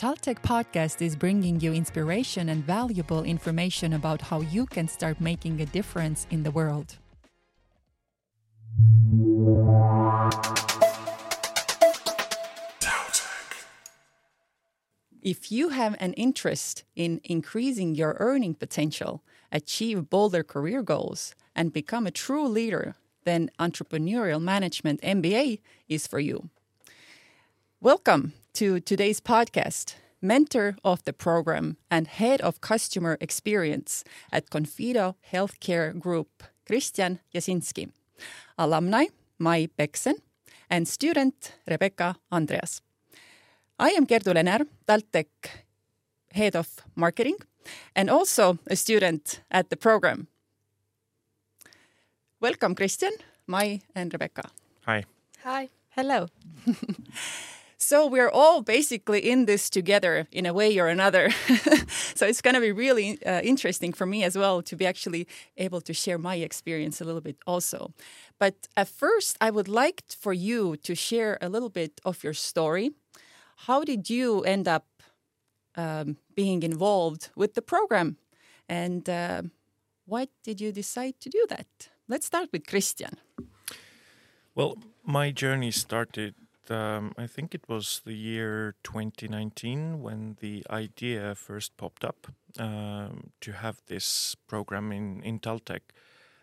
Taltech podcast is bringing you inspiration and valuable information about how you can start making a difference in the world. If you have an interest in increasing your earning potential, achieve bolder career goals, and become a true leader, then Entrepreneurial Management MBA is for you. Welcome to today's podcast. Mentor of the program and head of customer experience at Confido Healthcare Group, Kristjan Jasinski. Alumni, Mai Peksen, and student, Rebecca Andreas. I am Kerdu Lenear, Taltech head of marketing, and also a student at the program. Welcome, Kristjan, Mai, and Rebecca. Hi. Hi. Hello. So we're all basically in this together in a way or another. so it's going to be really uh, interesting for me as well to be actually able to share my experience a little bit also. But at first, I would like for you to share a little bit of your story. How did you end up um, being involved with the program? And uh, why did you decide to do that? Let's start with Kristjan. Well, my journey started um, I think it was the year 2019 when the idea first popped up um, to have this program in, in Taltech.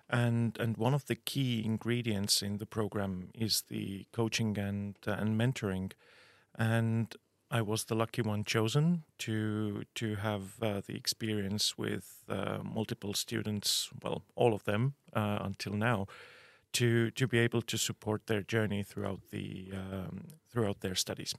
And, and one of the key ingredients in the program is the coaching and, uh, and mentoring. And I was the lucky one chosen to to have uh, the experience with uh, multiple students, well, all of them uh, until now, to to be able to support their journey throughout the um, throughout their studies.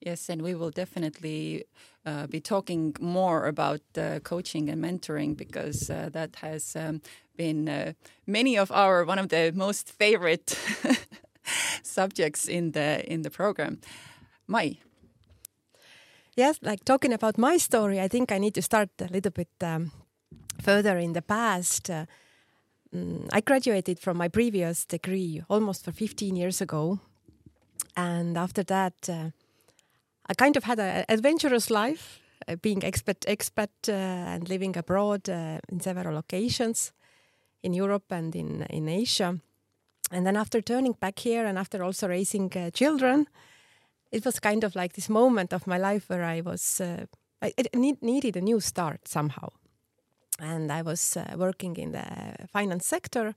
Yes, and we will definitely uh, be talking more about uh, coaching and mentoring because uh, that has um, been uh, many of our one of the most favorite subjects in the in the program. Mai. Yes, like talking about my story, I think I need to start a little bit um, further in the past. Mm, I graduated from my previous degree almost for 15 years ago. And after that, uh, I kind of had an adventurous life, uh, being expat, expat uh, and living abroad uh, in several locations in Europe and in, in Asia. And then after turning back here and after also raising uh, children, it was kind of like this moment of my life where I was, uh, I, need, needed a new start somehow and I was uh, working in the finance sector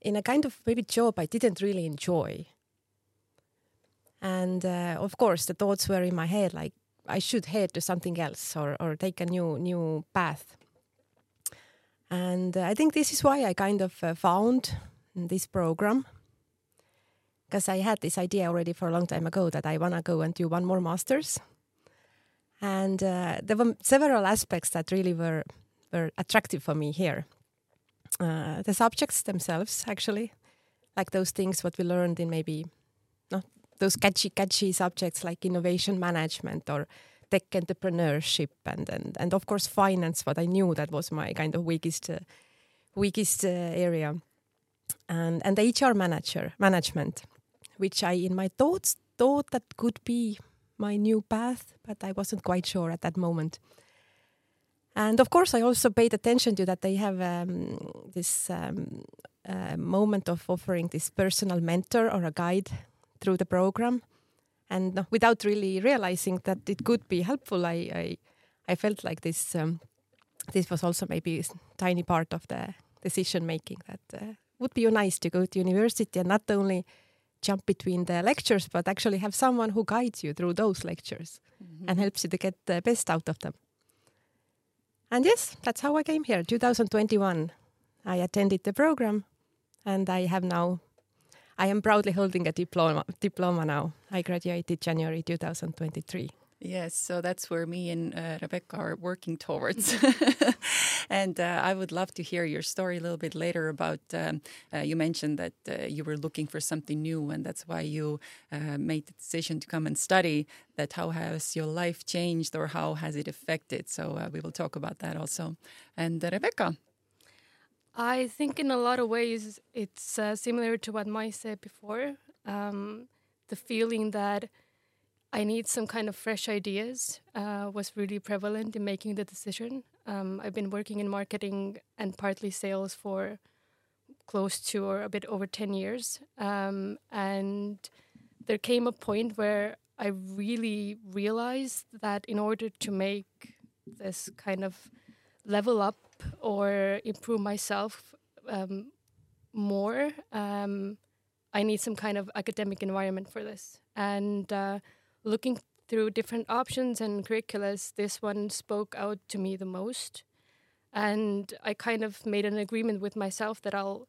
in a kind of maybe job I didn't really enjoy. And uh, of course, the thoughts were in my head like I should head to something else or, or take a new new path. And uh, I think this is why I kind of uh, found this program because I had this idea already for a long time ago that I want to go and do one more master's. And uh, there were several aspects that really were were attractive for me here. Uh, the subjects themselves, actually, like those things what we learned in maybe not those catchy, catchy subjects like innovation management or tech entrepreneurship and and and of course finance. What I knew that was my kind of weakest uh, weakest uh, area, and and the HR manager management, which I in my thoughts thought that could be my new path, but I wasn't quite sure at that moment. And of course, I also paid attention to that they have um, this um, uh, moment of offering this personal mentor or a guide through the program. And without really realizing that it could be helpful, I, I, I felt like this um, this was also maybe a tiny part of the decision making that uh, would be nice to go to university and not only jump between the lectures, but actually have someone who guides you through those lectures mm -hmm. and helps you to get the best out of them. And yes, that's how I came here. 2021, I attended the program, and I have now. I am proudly holding a diploma. Diploma now. I graduated January 2023. Yes, so that's where me and uh, Rebecca are working towards. and uh, I would love to hear your story a little bit later about. Um, uh, you mentioned that uh, you were looking for something new, and that's why you uh, made the decision to come and study. That how has your life changed, or how has it affected? So uh, we will talk about that also. And Rebecca. I think in a lot of ways it's similar to what Mai said before. Um, the feeling that I need some kind of fresh ideas uh, was really prevalent in making the decision. Um, I've been working in marketing and partly sales for close to or a bit over 10 years. Um, and there came a point where I really realized that in order to make this kind of level up or improve myself um, more, um, I need some kind of academic environment for this. And uh, looking through different options and curriculums, this one spoke out to me the most. And I kind of made an agreement with myself that I'll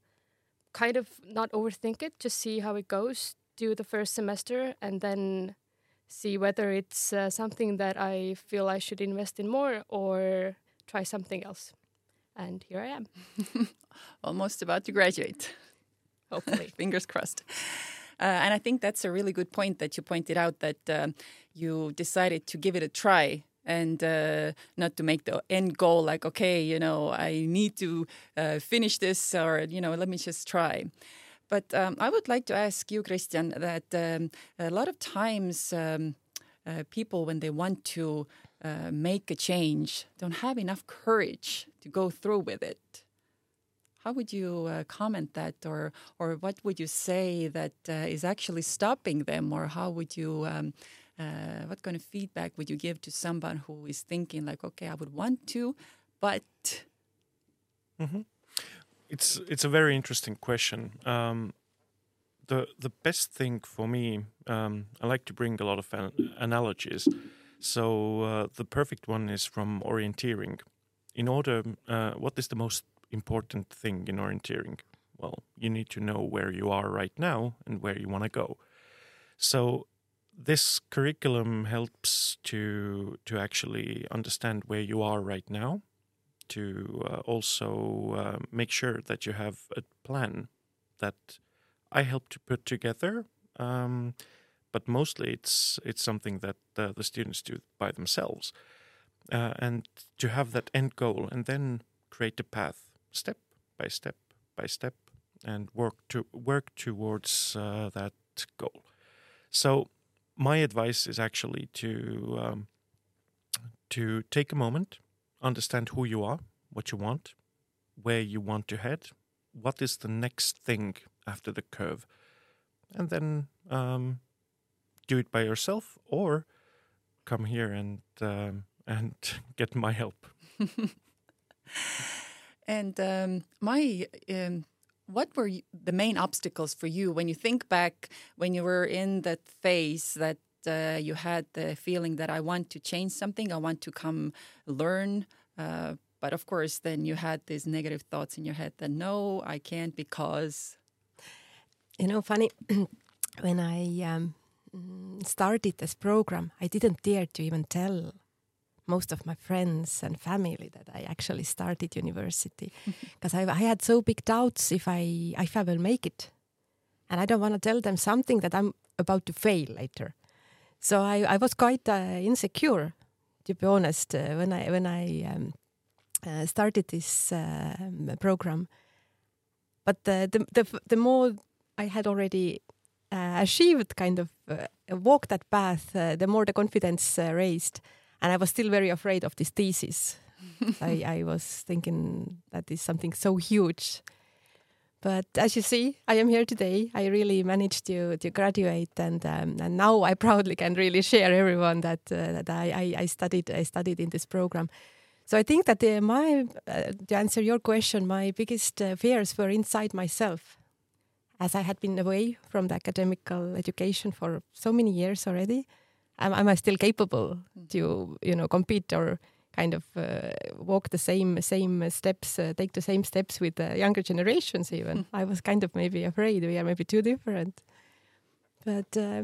kind of not overthink it, just see how it goes, do the first semester, and then see whether it's uh, something that I feel I should invest in more or try something else. And here I am. Almost about to graduate. Hopefully. Fingers crossed. Uh, and I think that's a really good point that you pointed out that um, you decided to give it a try and uh, not to make the end goal like, okay, you know, I need to uh, finish this or, you know, let me just try. But um, I would like to ask you, Kristjan, that um, a lot of times um, uh, people, when they want to uh, make a change, don't have enough courage to go through with it. How would you uh, comment that, or or what would you say that uh, is actually stopping them, or how would you? Um, uh, what kind of feedback would you give to someone who is thinking like, okay, I would want to, but mm -hmm. It's it's a very interesting question. Um, the the best thing for me, um, I like to bring a lot of an analogies. So uh, the perfect one is from orienteering. In order, uh, what is the most important thing in orienteering? Well, you need to know where you are right now and where you want to go. So this curriculum helps to to actually understand where you are right now to uh, also uh, make sure that you have a plan that I help to put together. Um, but mostly it's it's something that uh, the students do by themselves, uh, and to have that end goal and then create a path step by step by step and work to work towards uh, that goal. So my advice is actually to um, to take a moment understand who you are, what you want, where you want to head, what is the next thing after the curve, and then um, do it by yourself or come here and um, and get my help. and um, Mai um, what were the main obstacles for you when you think back when you were in that phase that uh, you had the feeling that I want to change something, I want to come learn. Uh, but of course, then you had these negative thoughts in your head that no, I can't because. You know, funny, when I um, started this program, I didn't dare to even tell most of my friends and family that I actually started university because I, I, had so big doubts if I if I will make it, and I don't want to tell them something that I'm about to fail later. So I, I was quite uh, insecure, to be honest, uh, when I when I um, uh, started this um, program. But the, the, the the more I had already uh, achieved, kind of uh, walked that path, uh, the more the confidence raised, and I was still very afraid of this thesis. I, I was thinking that is something so huge but as you see, I am here today. I really managed to to graduate, and um, and now I proudly can really share everyone that uh, that I, I, I studied I studied in this program. So I think that the, my uh, to answer your question, my biggest uh, fears were inside myself, as I had been away from the academical education for so many years already. Am, am I still capable mm. to you know compete or kind of uh, walk the same same steps, uh, take the same steps with the younger generations. Even I was kind of maybe afraid we are maybe too different, but uh,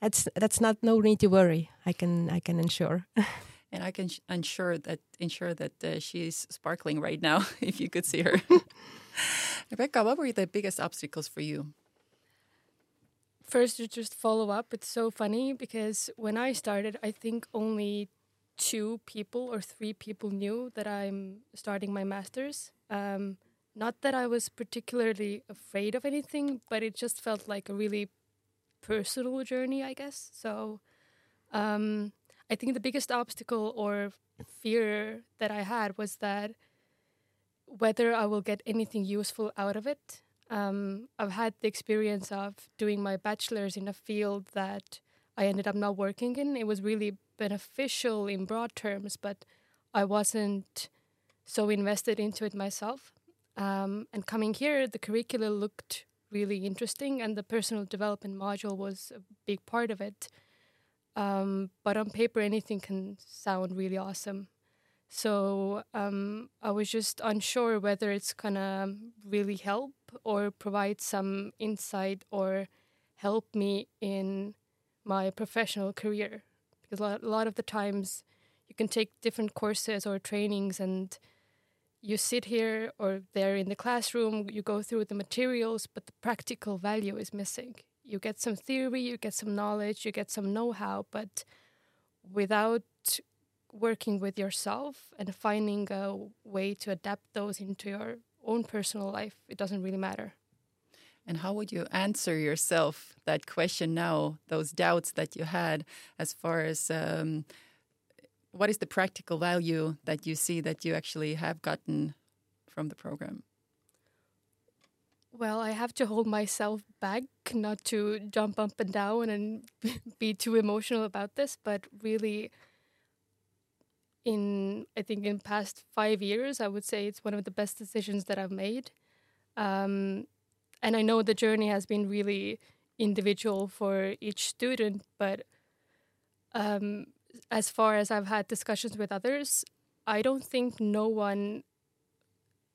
that's that's not no need to worry. I can I can ensure. and I can ensure that ensure that uh, she's sparkling right now. if you could see her, Rebecca, what were the biggest obstacles for you? First, to just follow up, it's so funny because when I started, I think only two people or three people knew that I'm starting my master's. Um, not that I was particularly afraid of anything, but it just felt like a really personal journey, I guess. So Um, I think the biggest obstacle or fear that I had was that whether I will get anything useful out of it. Um, I've had the experience of doing my bachelor's in a field that I ended up not working in. It was really beneficial in broad terms, but I wasn't so invested into it myself. Um, and coming here, the curricula looked really interesting, and the personal development module was a big part of it. Um, but on paper, anything can sound really awesome. So um, I was just unsure whether it's gonna really help or provide some insight or help me in my professional career. Because a lot of the times you can take different courses or trainings and you sit here or there in the classroom, you go through the materials, but the practical value is missing. You get some theory, you get some knowledge, you get some know how, but without working with yourself and finding a way to adapt those into your own personal life, it doesn't really matter. And how would you answer yourself that question now, those doubts that you had as far as um, what is the practical value that you see that you actually have gotten from the program? Well, I have to hold myself back not to jump up and down and be too emotional about this, but really in I think in past 5 years, I would say it's one of the best decisions that I've made. Um, and I know the journey has been really individual for each student, but um, as far as I've had discussions with others, I don't think no one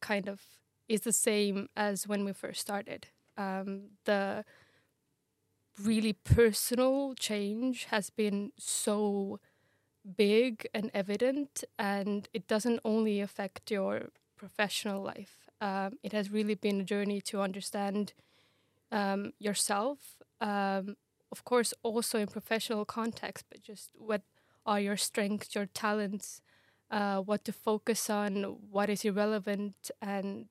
kind of is the same as when we first started. Um, the really personal change has been so big and evident, and it doesn't only affect your professional life. Um, it has really been a journey to understand um, yourself, um, of course, also in professional context, but just what are your strengths, your talents, uh, what to focus on, what is irrelevant, and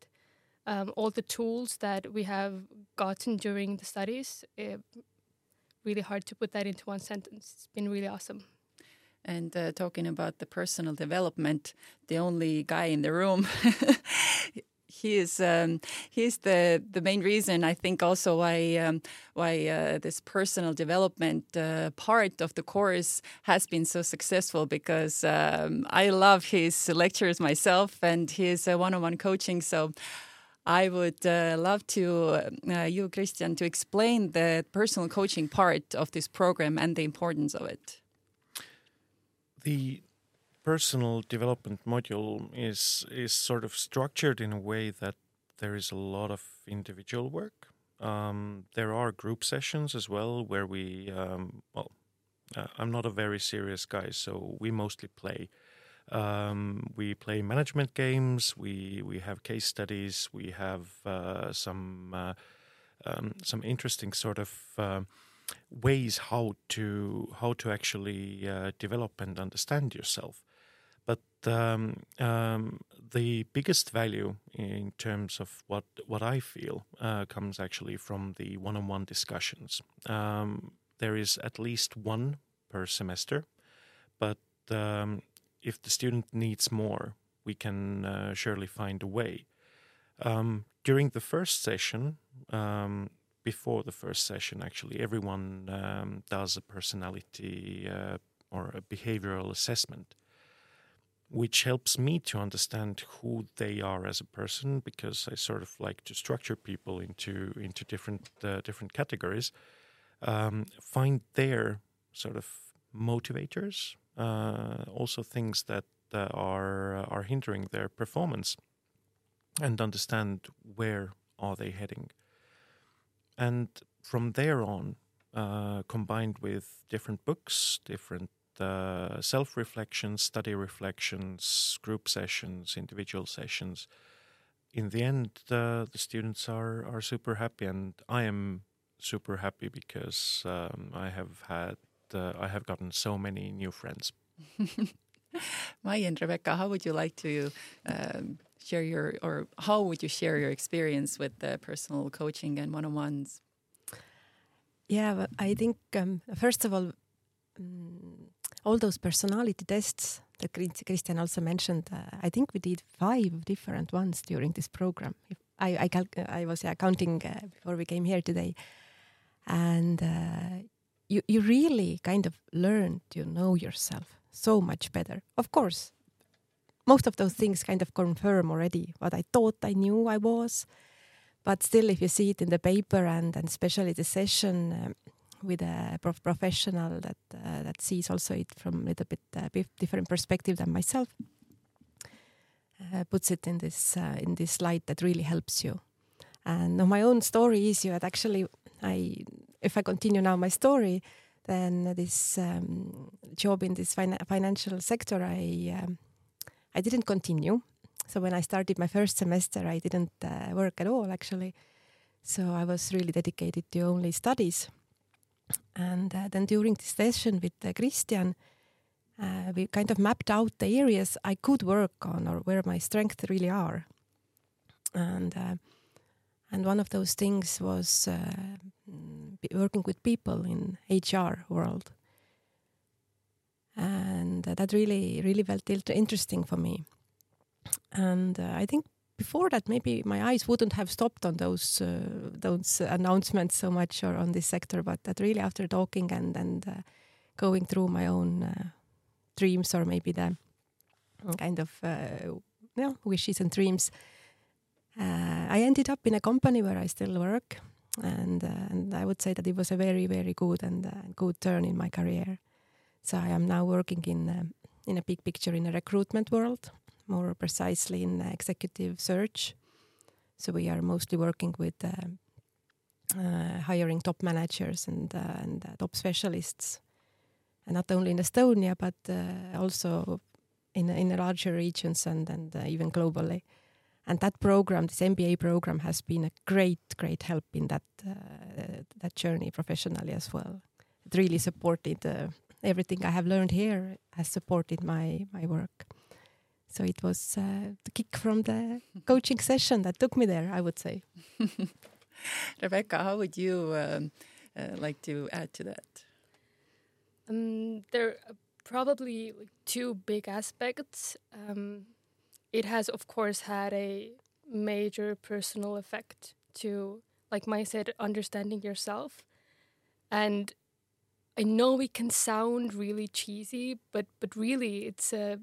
um, all the tools that we have gotten during the studies. It, really hard to put that into one sentence. It's been really awesome. And uh, talking about the personal development, the only guy in the room he is um, he's the the main reason I think also why um, why uh, this personal development uh, part of the course has been so successful because um, I love his lectures myself and his uh, one-on-one coaching so. I would uh, love to uh, you, Kristjan, to explain the personal coaching part of this program and the importance of it. The personal development module is is sort of structured in a way that there is a lot of individual work. Um, there are group sessions as well where we um, well, uh, I'm not a very serious guy, so we mostly play. Um, we play management games. We we have case studies. We have uh, some uh, um, some interesting sort of uh, ways how to how to actually uh, develop and understand yourself. But um, um, the biggest value in terms of what what I feel uh, comes actually from the one-on-one discussions. Um, there is at least one per semester, but um, if the student needs more, we can uh, surely find a way. Um, during the first session, um, before the first session, actually, everyone does a personality uh, or a behavioral assessment which helps me to understand who they are as a person because I sort of like to structure people into into different uh, different categories. Um, find their sort of motivators, uh, also things that uh, are are hindering their performance, and understand where are they heading. And from there on, uh, combined with different books, different uh, self reflections, study reflections, group sessions, individual sessions. In the end, uh, the students are, are super happy, and I am super happy because um, I have had uh, I have gotten so many new friends. Mai and Rebecca, how would you like to um, share your, or how would you share your experience with the personal coaching and one on ones? Yeah, I think um, first of all, um, all those personality tests that Kristjan also mentioned, uh, I think we did five different ones during this program. I I, I was uh, counting uh, before we came here today, and uh, you you really kind of learn to know yourself so much better. Of course, most of those things kind of confirm already what I thought I knew I was, but still, if you see it in the paper and and especially the session. Um, with a prof professional that uh, that sees also it from a little bit uh, different perspective than myself uh, puts it in this uh, in this light that really helps you and my own story is you that actually i if i continue now my story then this um, job in this fin financial sector i um, i didn't continue. So when i started my first semester i didn't uh, work at all actually. So i was really dedicated to only studies. And uh, then during the session with uh, Kristjan, uh, we kind of mapped out the areas I could work on or where my strengths really are. And uh, and one of those things was uh, working with people in HR world. And uh, that really, really felt interesting for me. And I think before that, maybe my eyes wouldn't have stopped on those uh, those announcements so much or on this sector. But that really, after talking and and uh, going through my own uh, dreams or maybe the kind of uh, yeah, wishes and dreams, uh, I ended up in a company where I still work, and uh, and I would say that it was a very very good and good turn in my career. So I am now working in in a big picture in a recruitment world more precisely in executive search. So we are mostly working with uh, uh, hiring top managers and uh, and top specialists, and not only in Estonia but also in in larger regions and and even globally. And that program, this MBA program, has been a great, great help in that that journey professionally as well. It really supported everything I have learned here has supported my my work. So it was uh, the kick from the coaching session that took me there, I would say. Rebecca, how would you um, uh, like to add to that? Um, there are probably two big aspects. Um, it has, of course, had a major personal effect to, like Mai said, understanding yourself. And I know it can sound really cheesy, but but really, it's a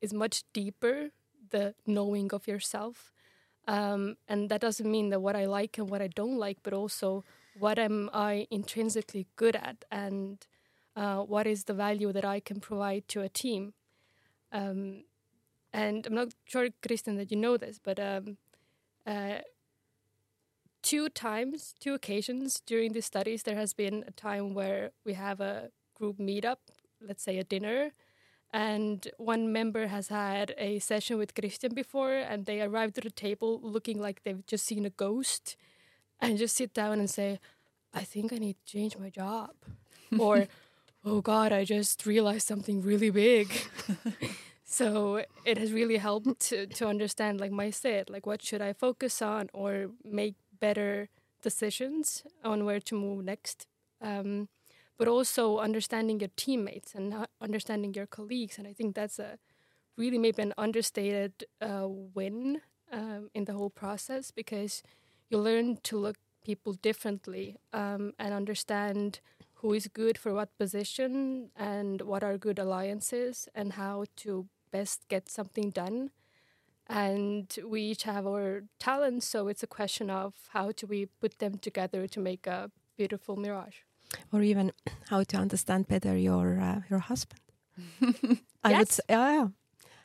is much deeper the knowing of yourself um, and that doesn't mean that what i like and what i don't like but also what am i intrinsically good at and uh, what is the value that i can provide to a team um, and i'm not sure Kristjan that you know this but um, uh, two times two occasions during the studies there has been a time where we have a group meetup let's say a dinner and one member has had a session with Kristjan before, and they arrived at the table looking like they've just seen a ghost, and just sit down and say, "I think I need to change my job," or "Oh God, I just realized something really big." so it has really helped to, to understand, like Mai said, like what should I focus on or make better decisions on where to move next. Um, but also understanding your teammates and understanding your colleagues. And I think that's a really maybe an understated uh, win um, in the whole process because you learn to look people differently um, and understand who is good for what position and what are good alliances and how to best get something done. And we each have our talents, so it's a question of how do we put them together to make a beautiful mirage or even how to understand better your uh, your husband. I yes. would say, yeah, yeah.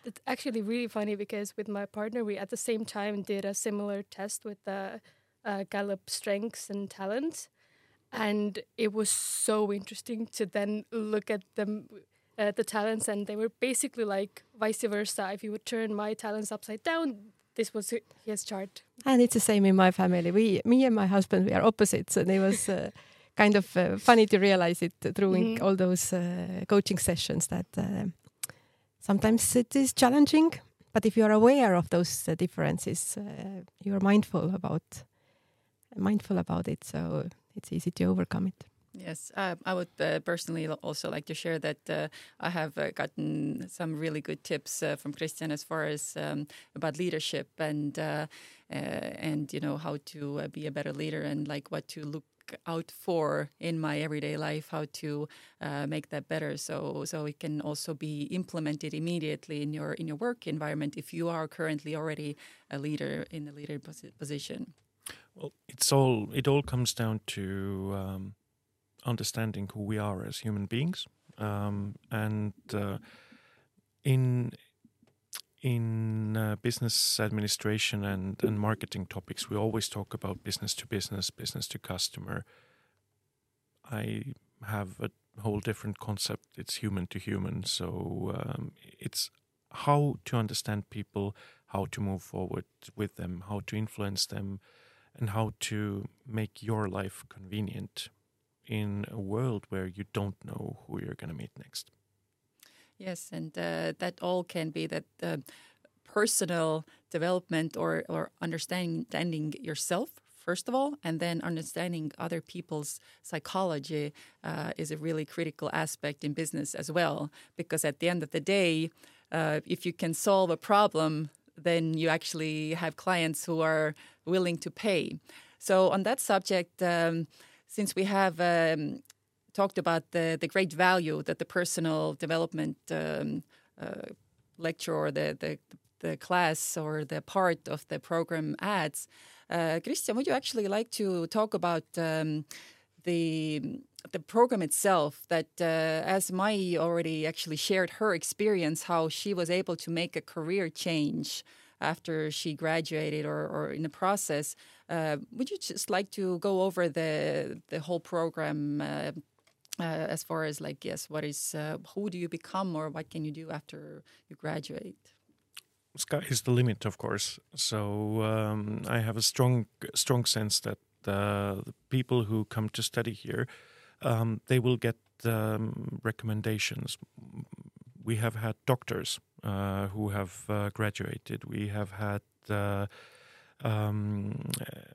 It's actually really funny because with my partner, we at the same time did a similar test with the uh, Gallup Strengths and Talents, and it was so interesting to then look at them. Uh, the talents, and they were basically like vice versa. If you would turn my talents upside down, this was his chart. And it's the same in my family. We, me and my husband, we are opposites, and it was. Uh, kind of uh, funny to realize it through mm. all those uh, coaching sessions that uh, sometimes it is challenging, but if you are aware of those uh, differences, uh, you are mindful about mindful about it, so it's easy to overcome it. Yes, uh, I would uh, personally also like to share that uh, I have uh, gotten some really good tips uh, from Kristjan as far as um, about leadership and uh, and you know how to be a better leader and like what to look out for in my everyday life, how to make that better, so so it can also be implemented immediately in your in your work environment if you are currently already a leader in a leader position. Well, it's all it all comes down to. Um understanding who we are as human beings, um, and uh, in in uh, business administration and, and marketing topics, we always talk about business to business, business to customer. I have a whole different concept. It's human to human. So um, it's how to understand people, how to move forward with them, how to influence them, and how to make your life convenient in a world where you don't know who you're going to meet next. Yes, and uh, that all can be that uh, personal development or, or understanding yourself first of all, and then understanding other people's psychology uh, is a really critical aspect in business as well. Because at the end of the day, uh, if you can solve a problem, then you actually have clients who are willing to pay. So on that subject. Um, since we have um, talked about the, the great value that the personal development um, uh, lecture or the, the, the class or the part of the program adds, uh, Kristjan, would you actually like to talk about um, the the program itself? That uh, as Mai already actually shared her experience, how she was able to make a career change after she graduated or, or in the process. Uh, would you just like to go over the the whole program uh, uh, as far as like yes, what is uh, who do you become or what can you do after you graduate? Sky is the limit, of course. So um, I have a strong strong sense that uh, the people who come to study here, um, they will get um, recommendations. We have had doctors who have uh, graduated. We have had uh, um,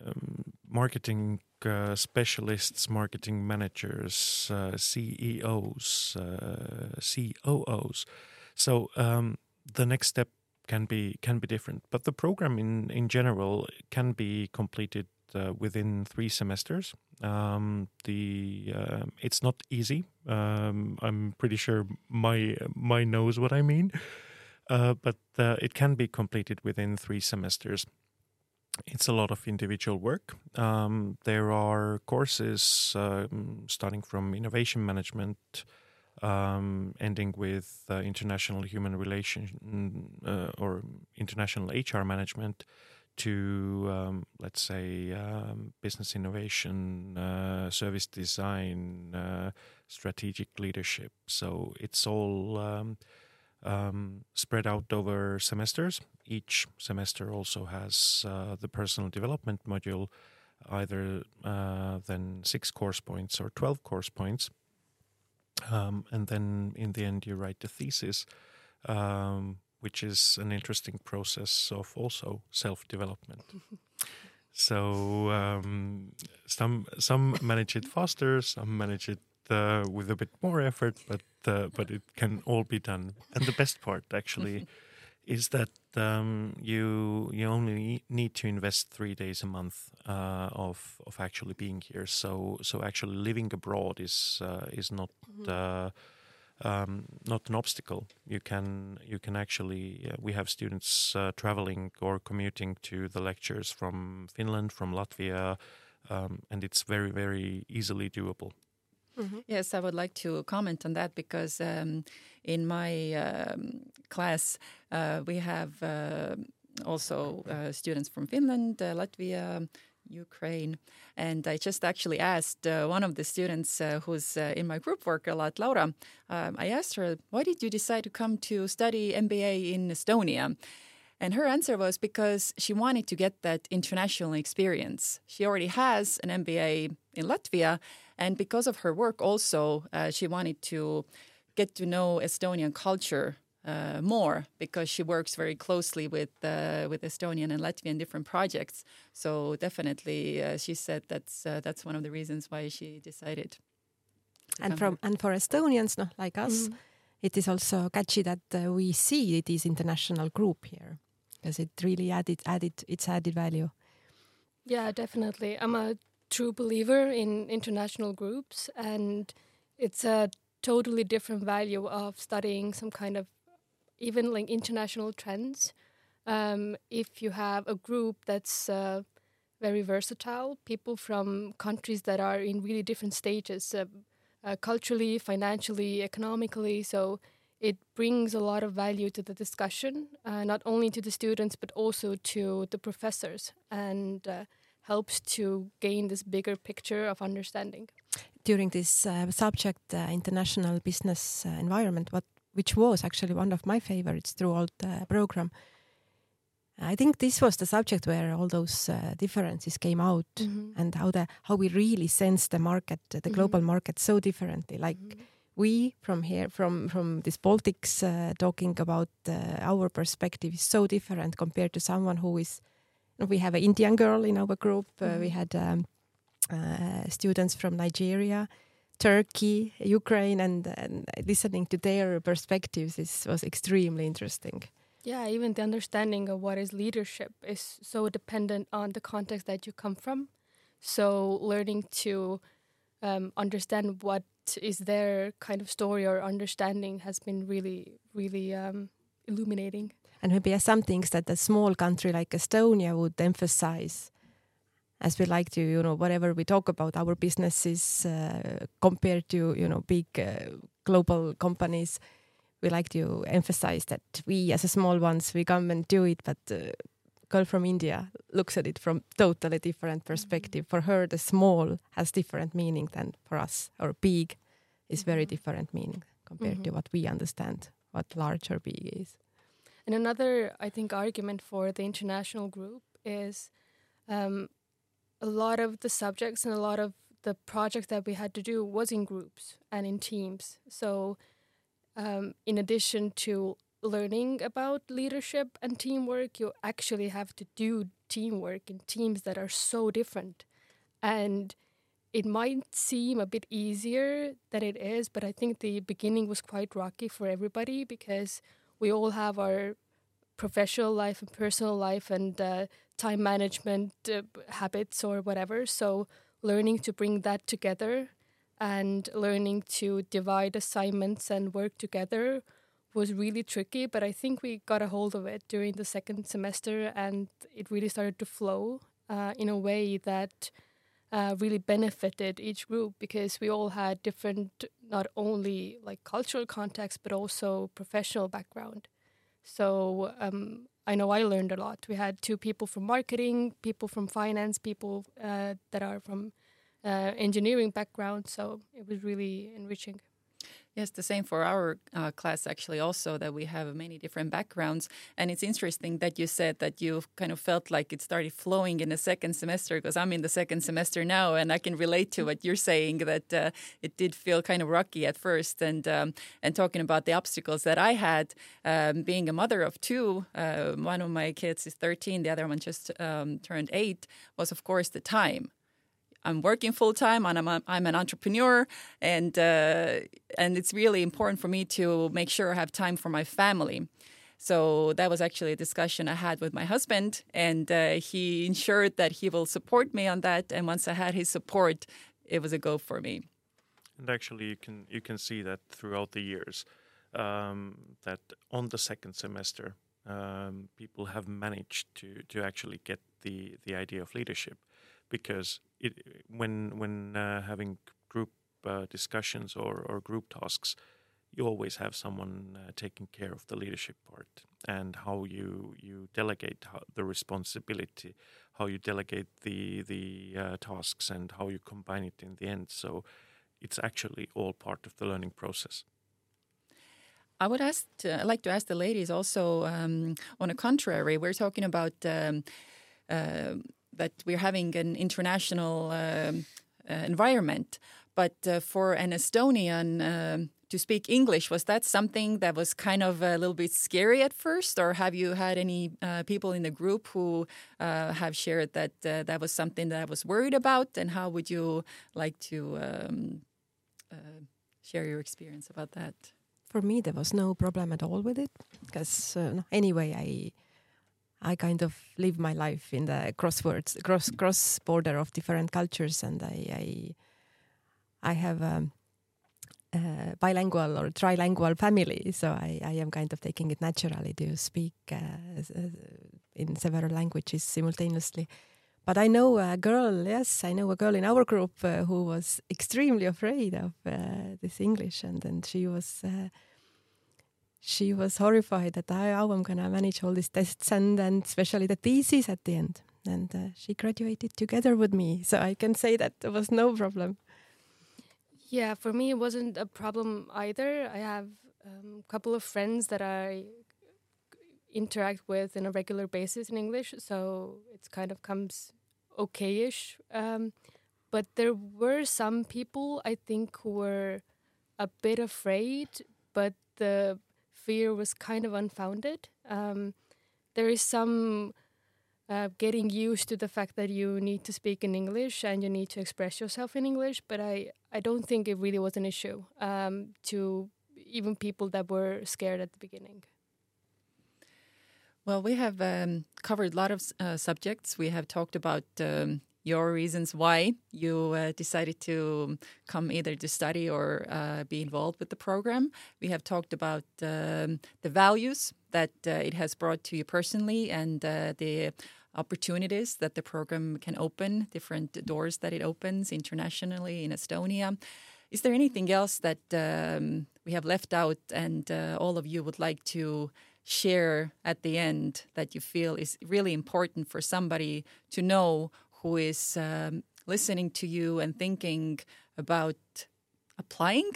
um, marketing uh, specialists, marketing managers, uh, CEOs, COOs. So um, the next step can be can be different, but the program in in general can be completed uh, within three semesters. Um, the uh, it's not easy. Um, I'm pretty sure my Mai knows what I mean uh, but uh, it can be completed within three semesters. It's a lot of individual work. Um, there are courses um, starting from innovation management, um, ending with uh, international human relation uh, or international HR management, to um, let's say um, business innovation, uh, service design, uh, strategic leadership. So it's all um, spread out over semesters. Each semester also has uh, the personal development module, either uh, then six course points or 12 course points. Um, and then in the end, you write the thesis, um, which is an interesting process of also self development. so um, some some manage it faster, some manage it uh, with a bit more effort, but uh, but it can all be done. And the best part actually is that um, you you only need to invest three days a month uh, of of actually being here. So so actually living abroad is uh, is not. Mm-hmm. Uh, um, not an obstacle. You can you can actually uh, we have students traveling or commuting to the lectures from Finland, from Latvia, um, and it's very very easily doable. Mm-hmm. Yes, I would like to comment on that because um, in my um, class uh, we have uh, also uh, students from Finland, uh, Latvia, Ukraine, and I just actually asked uh, one of the students uh, who's in my group work a lot, Laura. Um, I asked her, "Why did you decide to come to study MBA in Estonia?" And her answer was because she wanted to get that international experience. She already has an MBA in Latvia, and because of her work, also, uh, she wanted to get to know Estonian culture uh, more because she works very closely with uh, with Estonian and Latvian different projects. So definitely, uh, she said that's uh, that's one of the reasons why she decided. and from and for Estonians, no, like us, mm. it is also catchy that uh, we see this international group here because it really added added its added value. Yeah, definitely. I'm a true believer in international groups, and it's a totally different value of studying some kind of even like international trends. Um, if you have a group that's uh, very versatile, people from countries that are in really different stages, uh, uh, culturally, financially, economically, so it brings a lot of value to the discussion, uh, not only to the students but also to the professors, and uh, helps to gain this bigger picture of understanding. During this uh, subject, uh, international business uh, environment, what which was actually one of my favorites throughout the program. I think this was the subject where all those uh, differences came out mm -hmm. and how the how we really sense the market, the mm -hmm. global market so differently. Like mm -hmm. we from here, from from this Baltics, uh, talking about uh, our perspective is so different compared to someone who is we have an Indian girl in our group. Uh, mm -hmm. we had um, uh, students from Nigeria, Turkey, Ukraine, and, and, listening to their perspectives is, was extremely interesting. Yeah, even the understanding of what is leadership is so dependent on the context that you come from. So learning to um, understand what is their kind of story or understanding has been really, really um, illuminating and maybe some things that a small country like Estonia would emphasize as we like to you know whatever we talk about our businesses uh, compared to you know big uh, global companies we like to emphasize that we as a small ones we come and do it. But uh, girl from india looks at it from totally different perspective. For her the small has different meaning than for us. Or big is very mm-hmm. different meaning compared mm -hmm. to what we understand what large or big is and another, I think, argument for the international group is um, a lot of the subjects and a lot of the projects that we had to do was in groups and in teams. So, um, in addition to learning about leadership and teamwork, you actually have to do teamwork in teams that are so different. And it might seem a bit easier than it is, but I think the beginning was quite rocky for everybody because we all have our professional life and personal life and uh, time management uh, habits or whatever. So learning to bring that together and learning to divide assignments and work together was really tricky, but I think we got a hold of it during the second semester and it really started to flow uh, in a way that uh, really benefited each group because we all had different, not only like cultural context, but also professional background. So um, I know I learned a lot. We had two people from marketing, people from finance, people uh, that are from uh, engineering background. So it was really enriching. Yes, the same for our uh, class actually also that we have many different backgrounds. And it's interesting that you said that you kind of felt like it started flowing in the second semester because I'm in the second semester now and I can relate to what you're saying that uh, it did feel kind of rocky at first. And um, and talking about the obstacles that I had um, being a mother of two uh, one of my kids is 13 the other one just um, turned 8 was of course the time I'm working full time and I'm, a, I'm an entrepreneur and uh, and it's really important for me to make sure I have time for my family. So that was actually a discussion I had with my husband, and uh, he ensured that he will support me on that. And once I had his support, it was a go for me. And actually, you can you can see that throughout the years um, that on the second semester, um, people have managed to to actually get the the idea of leadership because it, when when uh, having group uh, discussions or, or group tasks, you always have someone uh, taking care of the leadership part and how you you delegate the responsibility, how you delegate the the uh, tasks, and how you combine it in the end. So it's actually all part of the learning process. I would ask, to, like to ask the ladies also. Um, on the contrary, we're talking about um, uh, that we're having an international um, uh, environment. But uh, for an Estonian um, to speak English, was that something that was kind of a little bit scary at first, or have you had any uh, people in the group who uh, have shared that uh, that was something that I was worried about, and how would you like to um, uh, share your experience about that? For me, there was no problem at all with it because anyway, I I kind of live my life in the crosswords, cross cross border of different cultures, and I I, I have a, a bilingual or trilingual family, so I, I am kind of taking it naturally to speak uh, in several languages simultaneously. But I know a girl, yes, I know a girl in our group uh, who was extremely afraid of uh, this English, and then she was uh, she was horrified that I, how I'm gonna manage all these tests and and especially the thesis at the end. And uh, she graduated together with me, so I can say that there was no problem. Yeah, for me it wasn't a problem either. I have a um, couple of friends that I interact with on a regular basis in English, so it kind of comes okayish. Um, but there were some people I think who were a bit afraid, but the fear was kind of unfounded. Um, there is some uh, getting used to the fact that you need to speak in English and you need to express yourself in English, but I, I don't think it really was an issue um, to even people that were scared at the beginning. Well, we have um, covered a lot of uh, subjects. We have talked about um, your reasons why you uh, decided to come either to study or uh, be involved with the program. We have talked about um, the values that uh, it has brought to you personally and uh, the opportunities that the program can open, different doors that it opens internationally in Estonia. Is there anything else that um, we have left out and uh, all of you would like to share at the end that you feel is really important for somebody to know who is um, listening to you and thinking about applying?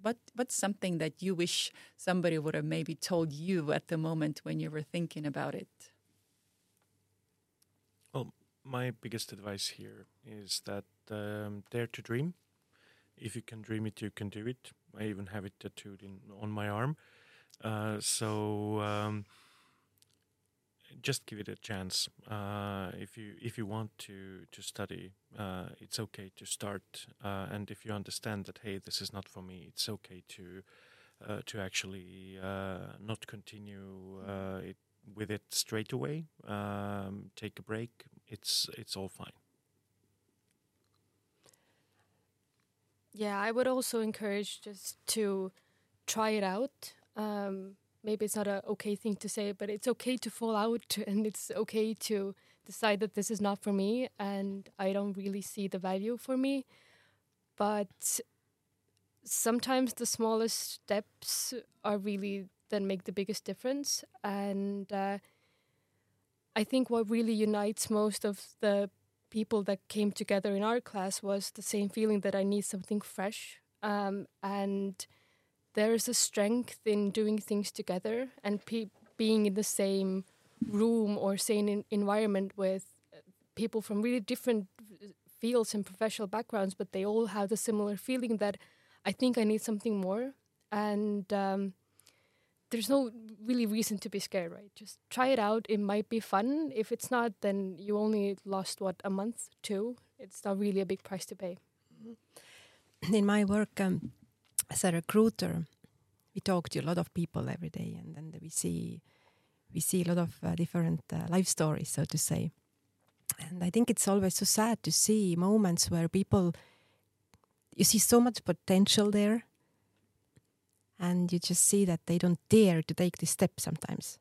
What what's something that you wish somebody would have maybe told you at the moment when you were thinking about it? Well, my biggest advice here is that um, dare to dream. If you can dream it, you can do it. I even have it tattooed in on my arm. Uh, so. Um, just give it a chance. Uh, if you if you want to to study, uh, it's okay to start. Uh, and if you understand that hey, this is not for me, it's okay to uh, to actually uh, not continue uh, it with it straight away. Um, take a break. It's it's all fine. Yeah, I would also encourage just to try it out. Um, maybe it's not a okay thing to say, but it's okay to fall out and it's okay to decide that this is not for me and I don't really see the value for me. But sometimes the smallest steps are really that make the biggest difference. And uh, I think what really unites most of the people that came together in our class was the same feeling that I need something fresh. Um, and there's a strength in doing things together and being in the same room or same environment with people from really different fields and professional backgrounds, but they all have the similar feeling that I think I need something more. And um, there's no really reason to be scared, right? Just try it out. It might be fun. If it's not, then you only lost what a month, two. It's not really a big price to pay. In my work, um, as a recruiter, we talk to a lot of people every day, and then we see we see a lot of uh, different uh, life stories, so to say. And I think it's always so sad to see moments where people you see so much potential there, and you just see that they don't dare to take this step sometimes.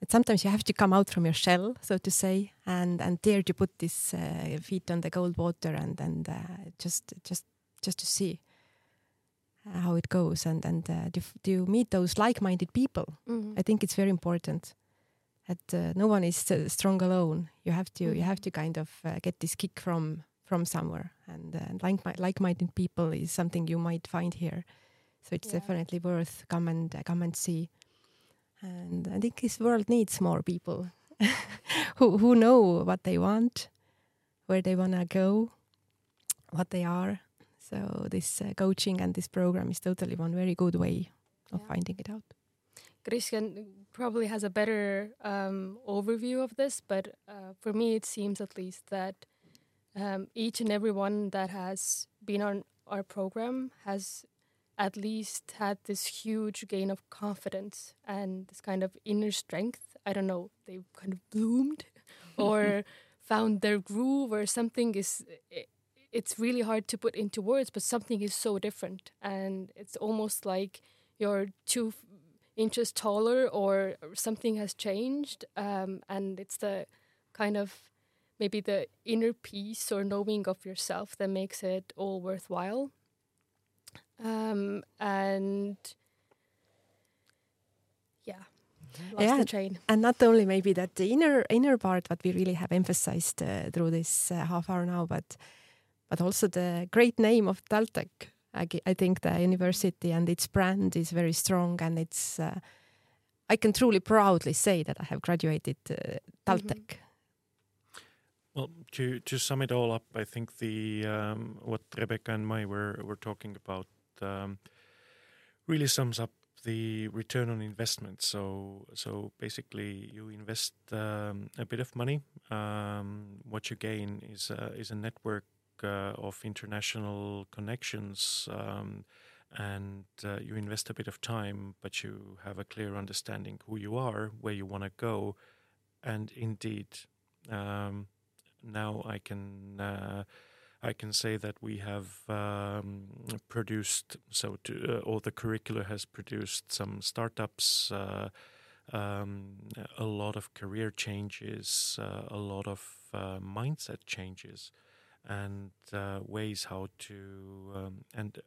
But sometimes you have to come out from your shell, so to say, and and dare to put this uh, feet on the cold water and and uh, just just just to see how it goes and and uh, do, do, you meet those like-minded people? Mm-hmm. i think it's very important that uh, no one is uh, strong alone. You have to you have to kind of uh, get this kick from from somewhere. And like like-minded people is something you might find here. So it's yeah. definitely worth come and uh, come and see. And i think this world needs more people who who know what they want where they want to go what they are so this uh, coaching and this program is totally one very good way of yeah. finding it out. Kristjan probably has a better um, overview of this, but uh, for me, it seems at least that um, each and every one that has been on our program has at least had this huge gain of confidence and this kind of inner strength. I don't know, they've kind of bloomed or found their groove or something is it's really hard to put into words but something is so different. And it's almost like you're two inches taller or something has changed um, and it's the kind of maybe the inner peace or knowing of yourself that makes it all worthwhile. Um, and yeah lost yeah, the train. and not only maybe that the inner inner part what we really have emphasized uh, through this uh, half hour now but but also the great name of TalTech I, I think the university and its brand is very strong and it's uh, I can truly proudly say that I have graduated uh, TalTech. Mm -hmm. Well, to to sum it all up, I think the um, what Rebecca and Mai were were talking about um, really sums up the return on investment. So so basically, you invest um, a bit of money. Um, what you gain is is a network uh, of international connections um, and uh, you invest a bit of time, but you have a clear understanding who you are, where you want to go, and indeed, um, now I can uh, I can say that we have um, produced so to, uh, the curricula has produced some startups. Uh, um, a lot of career changes, uh, a lot of mindset changes, and ways how to um, and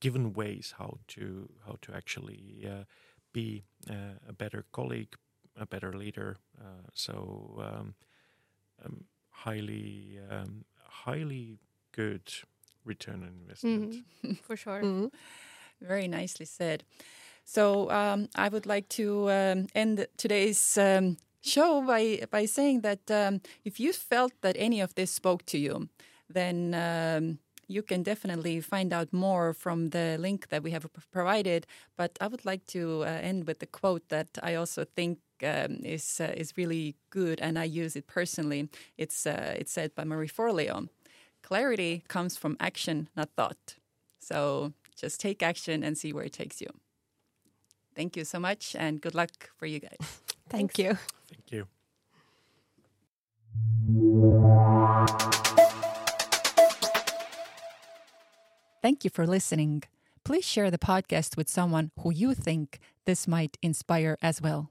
given ways how to how to actually uh, be uh, a better colleague, a better leader. Uh, so um, um, highly um, highly good return on investment mm-hmm. for sure. Mm-hmm. Very nicely said. So um, I would like to um, end today's um, show by by saying that um, if you felt that any of this spoke to you, then um, you can definitely find out more from the link that we have provided. But I would like to uh, end with the quote that I also think um, is uh, is really good, and I use it personally. It's uh, it's said by Marie Forleo. Clarity comes from action, not thought. So just take action and see where it takes you. Thank you so much, and good luck for you guys. Thank you. Thank you. Thank you for listening. Please share the podcast with someone who you think this might inspire as well.